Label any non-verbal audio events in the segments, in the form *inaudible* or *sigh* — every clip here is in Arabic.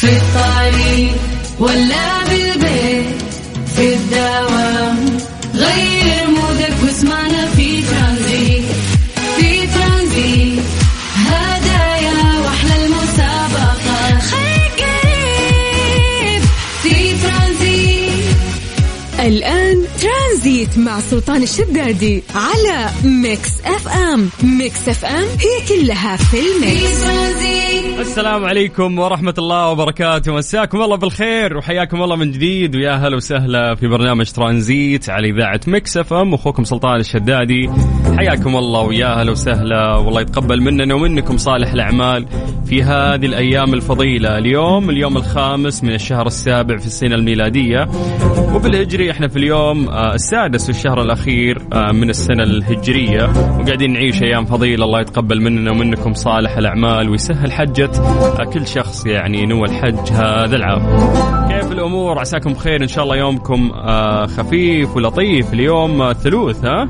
في الطريق ولا بالبيت مع سلطان الشدادي على ميكس اف ام. ميكس اف ام هي كلها في ال mix. السلام عليكم ورحمة الله وبركاته. مساكم الله بالخير وحياكم الله من جديد. ويا هلا وسهلا في برنامج ترانزيت على إذاعة مكس اف ام. أخوكم سلطان الشدادي. حياكم الله ويا هلا وسهلا. والله يتقبل مننا ومنكم صالح الأعمال في هذه الأيام الفضيلة. اليوم اليوم الخامس من الشهر السابع في السنة الميلادية. وبالهجري إحنا في اليوم آه، في الشهر الأخير آه، من السنة الهجرية. وقاعدين نعيش أيام فضيلة الله يتقبل مننا ومنكم صالح الأعمال ويسهل حجة آه، كل شخص يعني نوى الحج هذا العام. كيف الأمور؟ عساكم بخير إن شاء الله يومكم آه، خفيف ولطيف. اليوم ثلوث ها؟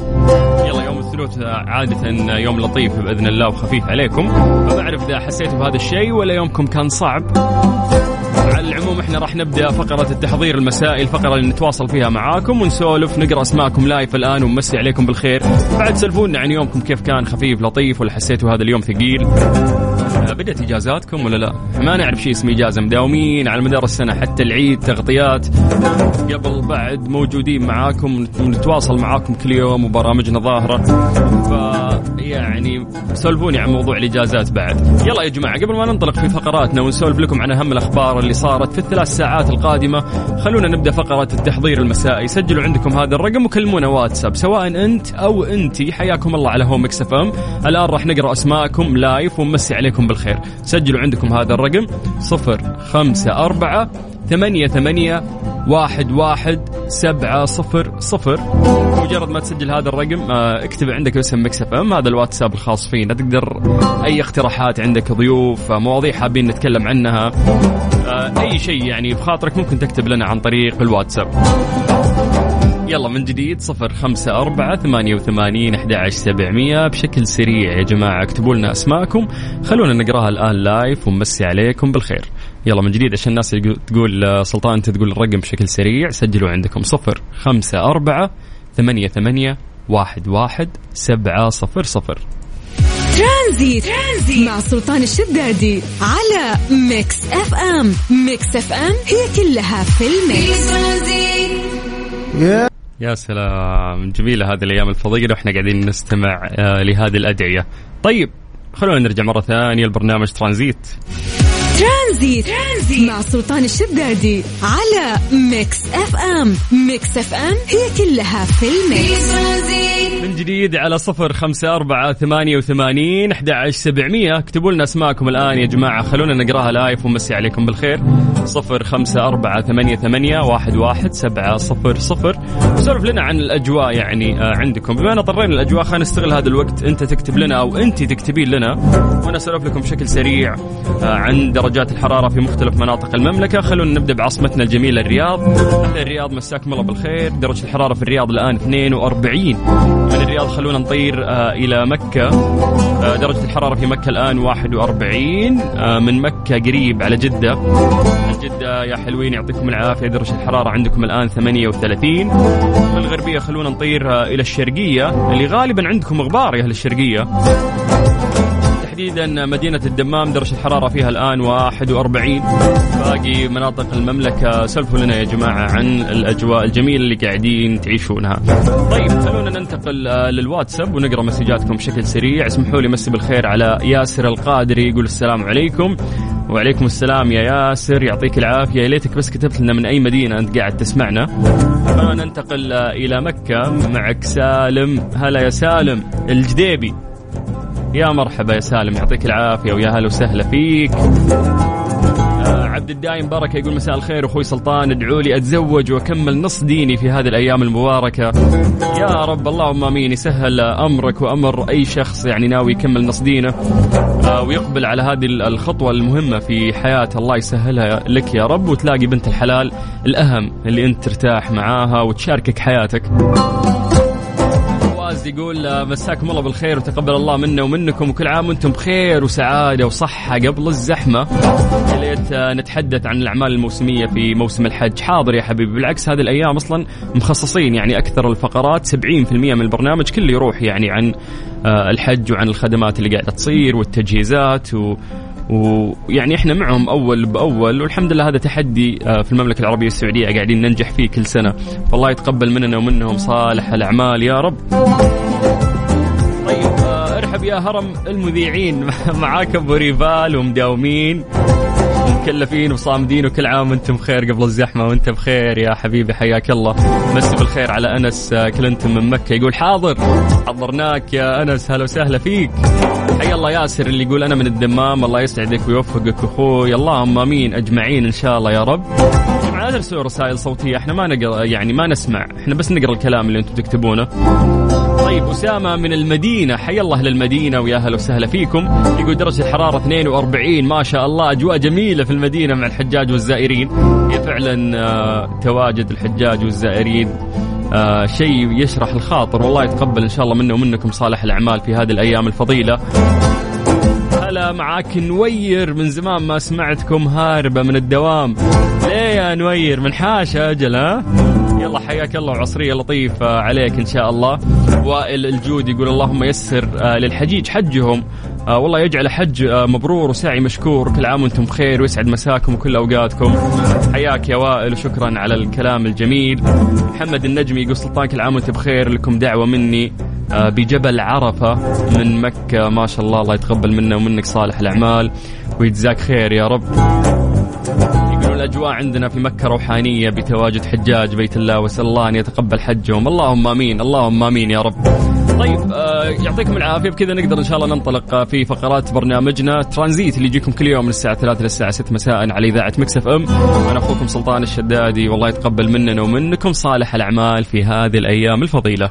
يلا يوم الثلوث عادة يوم لطيف بإذن الله وخفيف عليكم. فما أعرف إذا حسيتوا بهذا الشيء ولا يومكم كان صعب. العموم إحنا راح نبدأ فقرة التحضير المسائي الفقره اللي نتواصل فيها معاكم ونسولف نقرأ أسماءكم لايف الآن ونمسي عليكم بالخير. بعد سلفونا عن يومكم كيف كان؟ خفيف لطيف ولا حسيتوا هذا اليوم ثقيل؟ آه، بدأت إجازاتكم ولا لا؟ ما نعرف شيء اسمه إجازة. مداومين على مدار السنة حتى العيد تغطيات. قبل بعد موجودين معاكم ونتواصل معاكم كل يوم وبرامجنا ظاهرة. ف يعني سولفوني عن موضوع الإجازات بعد. يلا يا جماعة قبل ما ننطلق في فقراتنا ونسولف لكم عن أهم الأخبار اللي صارت في الثلاث ساعات القادمة خلونا نبدأ فقرة التحضير المسائي. سجلوا عندكم هذا الرقم وكلمونا واتساب سواء أنت أو أنتي. حياكم الله على هوا مكس اف ام الآن راح نقرأ أسماءكم live ونمسي عليكم بالخير. سجلوا عندكم هذا الرقم صفر خمسة أربعة ثمانية ثمانية واحد واحد سبعة صفر صفر. مجرد ما تسجل هذا الرقم آه، اكتب عندك اسم مكس اف ام هذا الواتساب الخاص فينا. تقدر أي اقتراحات عندك ضيوف آه، مواضيع حابين نتكلم عنها آه، أي شيء يعني بخاطرك ممكن تكتب لنا عن طريق الواتساب. يلا من جديد صفر خمسة أربعة ثمانية وثمانين أحد سبعمية. بشكل سريع يا جماعة اكتبوا لنا أسماءكم. خلونا نقراها الآن live ونمسي عليكم بالخير. يلا من جديد عشان الناس تقول آه، سلطان أنت تقول الرقم بشكل سريع. سجلوا عندكم صفر خمسة أربعة ثمانية ثمانية واحد واحد سبعة صفر صفر. ترانزيت, ترانزيت مع سلطان الشدادي على ميكس أف أم. ميكس أف أم هي كلها في الميكس. يا سلام جميلة هذه الأيام الفضيلة وإحنا قاعدين نستمع آه، لهذه الأدعية. طيب خلونا نرجع مرة ثانية لبرنامج ترانزيت. ترانزيت, ترانزيت مع سلطان الشدادي على ميكس اف ام. ميكس اف ام هي كلها في الميكس. من جديد على صفر خمسة أربعة ثمانية وثمانين أحد عشر سبعمية. اكتبوا لنا أسماءكم الآن يا جماعة. خلونا نقراها live ونمسي عليكم بالخير. صفر خمسة أربعة ثمانية ثمانية واحد واحد سبعة صفر صفر. سولف لنا عن الأجواء يعني آه، عندكم. بما أن طرينا الأجواء خلينا نستغل هذا الوقت. أنت تكتب لنا أو أنت تكتبين لنا. وأنا أسولف لكم بشكل سريع آه، عن درجات الحرارة في مختلف مناطق المملكة. خلونا نبدأ بعاصمتنا الجميلة الرياض. أهل الرياض مساكم الله بالخير. درجة الحرارة في الرياض الآن 42 من الرياض خلونا نطير آه، إلى مكة. آه، درجة الحرارة في مكة الآن 41 آه، من مكة قريب على جدة. جدة يا حلوين يعطيكم العافية. درجة الحرارة عندكم الآن 38 من الغربية خلونا نطير إلى الشرقية. اللي غالبا عندكم غبار يا أهل الشرقية. تحديدا مدينة الدمام درجة الحرارة فيها الآن 41 باقي مناطق المملكة سلفوا لنا يا جماعة عن الأجواء الجميلة اللي قاعدين تعيشونها. طيب خلونا ننتقل آه، للواتساب ونقرأ مسجاتكم بشكل سريع. اسمحوا لي مسي بالخير على ياسر القادري يقول السلام عليكم. وعليكم السلام يا ياسر يعطيك العافية. يا ليتك بس كتبت لنا من أي مدينة أنت قاعد تسمعنا. ننتقل آه، إلى مكة. معك سالم. هلا يا سالم. الجديبي. يا مرحبا يا سالم يعطيك العافية ويا هلا وسهلا فيك. آه، عبد الدايم بركه يقول مساء الخير أخوي سلطان ادعوا لي أتزوج وأكمل نص ديني في هذه الأيام المباركة. يا رب اللهم آمين يسهل أمرك وأمر أي شخص يعني ناوي يكمل نص دينه آه، ويقبل على هذه الخطوة المهمة في حياته الله يسهلها لك يا رب وتلاقي بنت الحلال الأهم اللي أنت ترتاح معاها وتشاركك حياتك. فواز يقول آه، مساكم الله بالخير وتقبل الله منا ومنكم وكل عام وأنتم بخير وسعادة وصحة قبل الزحمة. إلى بداية آه، نتحدث عن الأعمال الموسمية في موسم الحج. حاضر يا حبيبي. بالعكس هذه الأيام أصلا مخصصين يعني أكثر الفقرات. 70% من البرنامج كله يروح يعني عن آه، الحج وعن الخدمات اللي قاعدة تصير والتجهيزات و ويعني إحنا معهم أول بأول والحمد لله هذا تحدي آه، في المملكة العربية السعودية قاعدين ننجح فيه كل سنة. فالله يتقبل مننا ومنهم صالح الأعمال يا رب. طيب آه، ارحب يا هرم المذيعين. *laughs* معاك أبو ريفال ومداومين مكلفين وصامدين وكل عام وأنتم بخير قبل الزحمة وأنت بخير يا حبيبي حياك الله. مسي بالخير على أنس آه، كلنتون من مكة. يقول حاضر حضرناك يا أنس هلا وسهلا فيك. حي الله ياسر اللي يقول أنا من الدمام الله يسعدك ويوفقك أخوي. اللهم آمين أجمعين إن شاء الله يا رب. لا ترسلوا رسائل صوتية إحنا ما نقرا يعني ما نسمع إحنا بس نقرأ الكلام اللي أنتم تكتبونه. طيب أسامة من المدينة حي الله للمدينة ويا هلا وسهلا فيكم. يقول درجة الحرارة 42 ما شاء الله أجواء جميلة في المدينة مع الحجاج والزائرين. هي فعلا آه، تواجد الحجاج والزائرين. آه شيء يشرح الخاطر والله يتقبل إن شاء الله منا ومنكم صالح الأعمال في هذه الأيام الفضيلة. هلا معاك نوير من زمان ما سمعتكم هاربة من الدوام. ليه يا نوير؟ من حاشه أجل ها؟ يلا حياك الله. وعصريه لطيفة عليك إن شاء الله. وائل الجود يقول اللهم يسر آه، للحجيج حجهم. آه والله يجعل حج آه مبرور وسعي مشكور. كل عام وأنتم بخير ويسعد مساكم وكل أوقاتكم. حياك يا وائل وشكرا على الكلام الجميل. محمد النجمي يقول سلطان كل عام وانت بخير. لكم دعوة مني بجبل عرفة من مكة. ما شاء الله الله يتقبل منا ومنك صالح الأعمال. ويجزاك خير يا رب. الاجواء عندنا في مكة روحانية بتواجد حجاج بيت الله وأسأل الله أن يتقبل حجهم. اللهم آمين اللهم آمين يا رب. طيب آه يعطيكم العافية. بكذا نقدر إن شاء الله ننطلق آه، في فقرات برنامجنا. ترانزيت اللي يجيكم كل يوم من الساعة 3 للساعه 6 مساء على إذاعة مكسف إم. أنا أخوكم سلطان الشدادي والله يتقبل مننا ومنكم صالح الأعمال في هذه الأيام الفضيلة.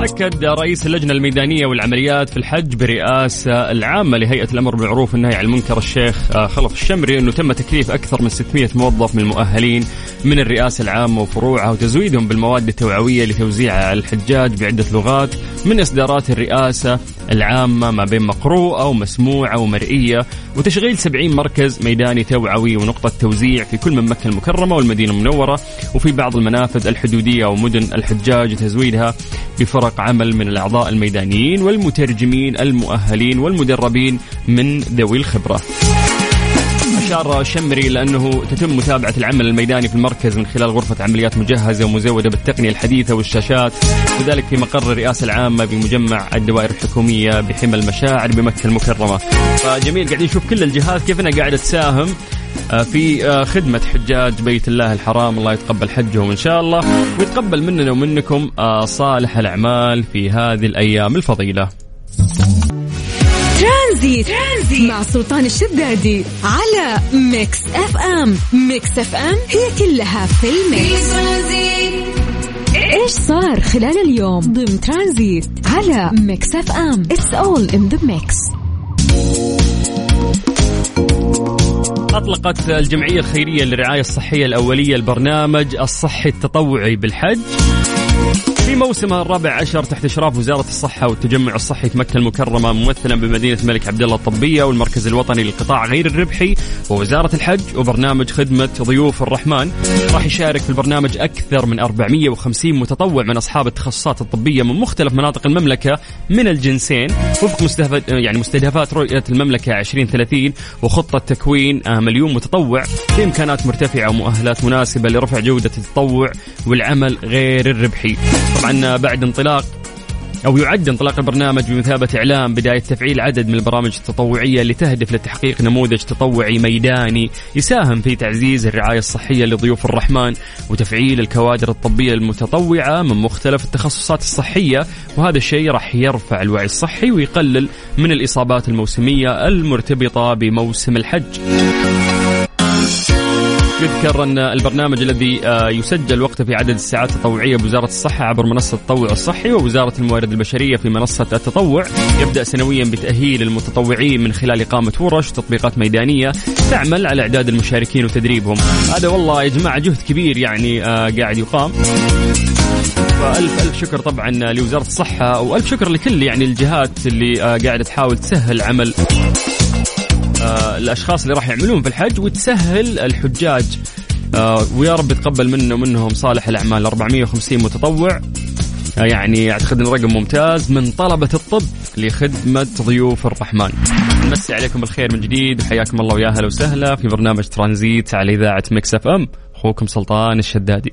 أكد رئيس اللجنة الميدانية والعمليات في الحج برئاسة العامة لهيئة الأمر بالمعروف والنهي عن المنكر الشيخ آه، خلف الشمري أنه تم تكليف أكثر من 600 موظف من المؤهلين من الرئاسة العامة وفروعها وتزويدهم بالمواد التوعوية لتوزيعها على الحجاج بعدة لغات من إصدارات الرئاسة العامة ما بين مقروءة ومسموعة ومرئية وتشغيل 70 مركز ميداني توعوي ونقطة توزيع في كل من مكة المكرمة والمدينة المنورة وفي بعض المنافذ الحدودية ومدن الحجاج وتزويدها بفرق عمل من الأعضاء الميدانيين والمترجمين المؤهلين والمدربين من ذوي الخبرة. أشار شمري لأنه تتم متابعة العمل الميداني في المركز من خلال غرفة عمليات مجهزة ومزودة بالتقنية الحديثة والشاشات وذلك في مقر الرئاسة العامة بمجمع الدوائر الحكومية بحمى المشاعر بمكة المكرمة. فجميل قاعدين نشوف كل الجهات كيف انها قاعدة تساهم آه، في آه، خدمة حجاج بيت الله الحرام. الله يتقبل حجهم إن شاء الله ويتقبل مننا ومنكم آه، صالح الأعمال في هذه الأيام الفضيلة. ترانزيت, ترانزيت مع سلطان الشدادي على Mix FM. Mix FM هي كلها في ال mix. إيش صار خلال اليوم ضمن ترانزيت على Mix FM؟ it's all in the mix أطلقت الجمعية الخيرية للرعاية الصحية الأولية البرنامج الصحي التطوعي بالحج. في موسمها الرابع عشر تحت إشراف وزارة الصحة والتجمع الصحي في مكه المكرمة ممثلا بمدينة الملك عبد الله الطبية والمركز الوطني للقطاع غير الربحي ووزارة الحج وبرنامج خدمة ضيوف الرحمن. راح يشارك في البرنامج أكثر من 450 متطوع من أصحاب التخصصات الطبية من مختلف مناطق المملكة من الجنسين. وفق مستهدفات يعني مستهدفات رؤية المملكة 2030 وخطة تكوين مليون متطوع. بامكانات مرتفعة ومؤهلات مناسبة لرفع جودة التطوع والعمل غير الربحي. طبعا بعد انطلاق أو يعد انطلاق البرنامج بمثابة إعلام بداية تفعيل عدد من البرامج التطوعية اللي تهدف لتحقيق نموذج تطوعي ميداني يساهم في تعزيز الرعاية الصحية لضيوف الرحمن وتفعيل الكوادر الطبية المتطوعة من مختلف التخصصات الصحية. وهذا الشيء راح يرفع الوعي الصحي ويقلل من الإصابات الموسمية المرتبطة بموسم الحج. يذكر أن البرنامج الذي آه، يسجل وقته في عدد الساعات التطوعية بوزارة الصحة عبر منصة التطوع الصحي ووزارة الموارد البشرية في منصة التطوع. يبدأ سنويا بتأهيل المتطوعين من خلال إقامة ورش وتطبيقات ميدانية تعمل على إعداد المشاركين وتدريبهم. هذا والله يا جماعة جهد كبير يعني آه، قاعد يقام. فألف ألف شكر طبعا لوزارة الصحة وألف شكر لكل يعني الجهات اللي آه، قاعدة تحاول تسهل عمل. الأشخاص اللي راح يعملون في الحج وتسهل الحجاج آه، ويا رب يتقبل منه منهم صالح الأعمال 450 متطوع آه، يعني اعتقد انه رقم ممتاز من طلبة الطب لخدمة ضيوف الرحمن. نمسي عليكم بالخير من جديد وحياكم الله ويا أهلا وسهلا في برنامج ترانزيت على إذاعة Mix FM أخوكم سلطان الشدادي.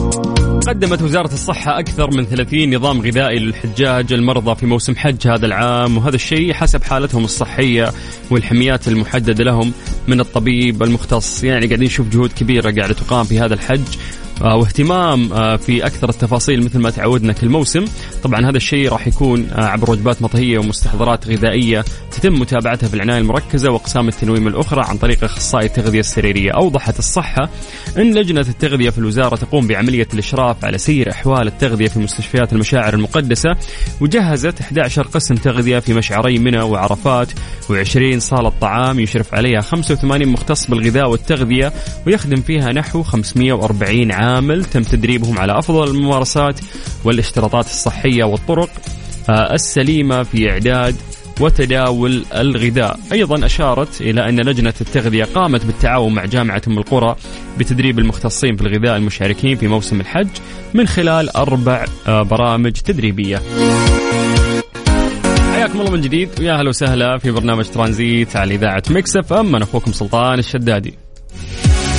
قدمت وزارة الصحة أكثر من 30 نظام غذائي للحجاج المرضى في موسم حج هذا العام وهذا الشيء حسب حالتهم الصحية والحميات المحددة لهم من الطبيب المختص. يعني قاعدين نشوف جهود كبيرة قاعدة تقام في هذا الحج. واهتمام آه، في أكثر التفاصيل مثل ما تعودنا كل موسم. طبعا هذا الشيء راح يكون آه، عبر وجبات مطهية ومستحضرات غذائية تتم متابعتها في العناية المركزة وأقسام التنويم الأخرى عن طريق إخصائي التغذية السريرية. أوضحت الصحة إن لجنة التغذية في الوزارة تقوم بعملية الإشراف على سير أحوال التغذية في مستشفيات المشاعر المقدسة وجهزت 11 قسم تغذية في مشعري منى وعرفات و20 صالة طعام يشرف عليها 85 مختص بالغذاء والتغذية ويخدم فيها نحو 540 عام عامل تم تدريبهم على أفضل الممارسات والاشتراطات الصحية والطرق آه، السليمة في إعداد وتداول الغذاء. أيضا أشارت إلى أن لجنة التغذية قامت بالتعاون مع جامعة أم القرى بتدريب المختصين في الغذاء المشاركين في موسم الحج من خلال أربع آه، برامج تدريبية. حياكم الله من جديد. ويا أهلا وسهلا في برنامج ترانزيت على إذاعة Mix FM أنا أخوكم سلطان الشدادي.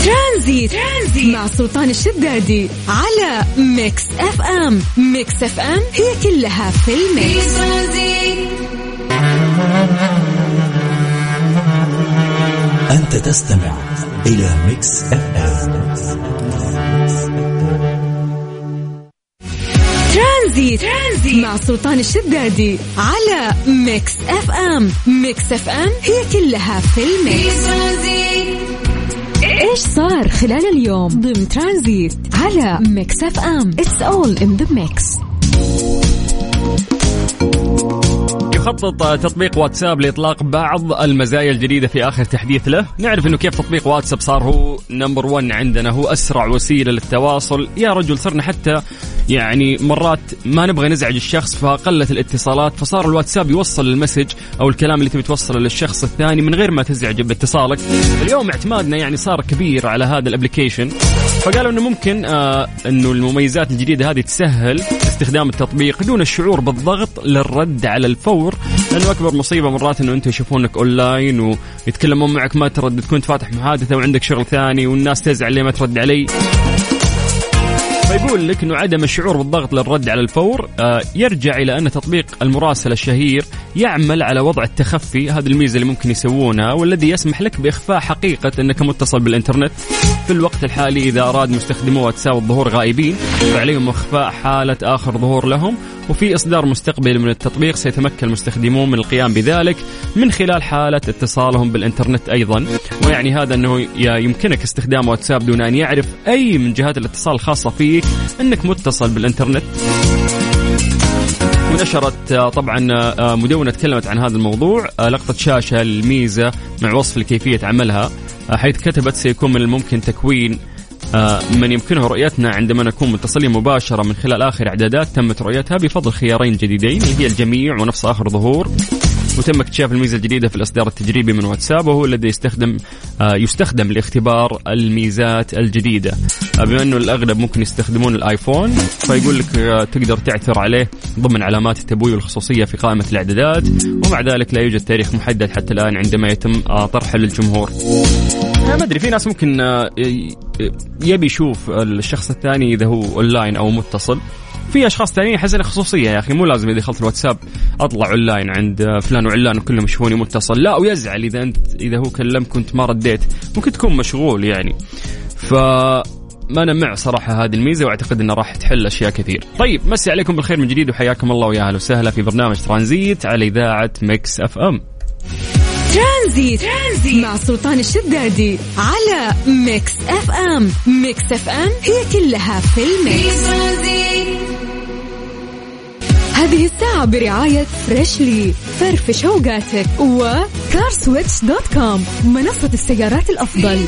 ترانزيت. ترانزيت. مع سلطان الشدادي على Mix FM. Mix FM هي كلها في ال mix. أنت تستمع إلى Mix FM. ترانزيت. ترانزيت. مع سلطان الشدادي على Mix FM. Mix FM هي كلها في ال mix. إيش صار خلال اليوم ضمن ترانزيت على Mix FM؟ it's all in the mix يخطط تطبيق واتساب لإطلاق بعض المزايا الجديدة في آخر تحديث له، نعرف إنه كيف تطبيق واتساب صار هو number 1 عندنا هو أسرع وسيلة للتواصل، يا رجل صرنا حتى يعني مرات ما نبغى نزعج الشخص فقلت الاتصالات فصار الواتساب يوصل ال message أو الكلام اللي تبي توصله للشخص الثاني من غير ما تزعجه باتصالك. اليوم اعتمادنا يعني صار كبير على هذا ال application. فقالوا إنه ممكن آه إنه المميزات الجديدة هذه تسهل استخدام التطبيق دون الشعور بالضغط للرد على الفور. لأنه أكبر مصيبة مرات إنه أنتم يشوفونك أونلاين ويتكلمون معك ما ترد تكون فاتح محادثة وعندك شغل ثاني والناس تزعل ليه ما ترد علي. فيقول لك إنه عدم الشعور بالضغط للرد على الفور آه، يرجع إلى أن تطبيق المراسله الشهير يعمل على وضع التخفي. هذه الميزة اللي ممكن يسوونها والذي يسمح لك بإخفاء حقيقة أنك متصل بالإنترنت. في الوقت الحالي إذا أراد مستخدمو واتساب الظهور غائبين فعليهم إخفاء حالة آخر ظهور لهم. وفي إصدار مستقبلي من التطبيق سيتمكن المستخدمون من القيام بذلك من خلال حالة اتصالهم بالإنترنت أيضا. ويعني هذا أنه يمكنك استخدام واتساب دون أن يعرف أي من جهات الاتصال الخاصة فيك أنك متصل بالإنترنت. ونشرت طبعا مدونة تكلمت عن هذا الموضوع لقطة شاشة الميزة مع وصف لكيفية عملها حيث كتبت سيكون من الممكن تكوين آه، من يمكنه رؤيتنا عندما نكون متصلين مباشرة من خلال آخر إعدادات تمت رؤيتها بفضل خيارين جديدين اللي هي الجميع ونفس آخر ظهور. وتم اكتشاف الميزة الجديدة في الإصدار التجريبي من واتساب وهو الذي يستخدم آه، يستخدم لاختبار الميزات الجديدة. آه، بما أنه الأغلب ممكن يستخدمون الآيفون فيقول لك تقدر تعثر عليه ضمن علامات التبويب والخصوصيه في قائمة الإعدادات ومع ذلك لا يوجد تاريخ محدد حتى الآن عندما يتم طرحه للجمهور. ما أدري في ناس ممكن آه، يبي يشوف الشخص الثاني إذا هو أونلاين أو متصل في أشخاص ثانيين أحس خصوصية يا أخي مو لازم إذا دخلت الواتساب أطلع أونلاين عند آه، فلان وعلان وكلهم يشوفوني متصل لا ويزعل إذا أنت إذا هو كلمك وانت ما رديت ممكن تكون مشغول يعني ف ما أنا مع صراحة هذه الميزة وأعتقد إنها راح تحل أشياء كثير. طيب مسي عليكم بالخير من جديد وحياكم الله ويا أهلا وسهلا في برنامج ترانزيت على إذاعة Mix FM. ترانزيت. ترانزيت مع سلطان الشدادي على Mix FM Mix FM هي كلها في ال mix هذه الساعة برعاية Freshly فرفش اوقاتك و CarSwitch dot com منصة السيارات الأفضل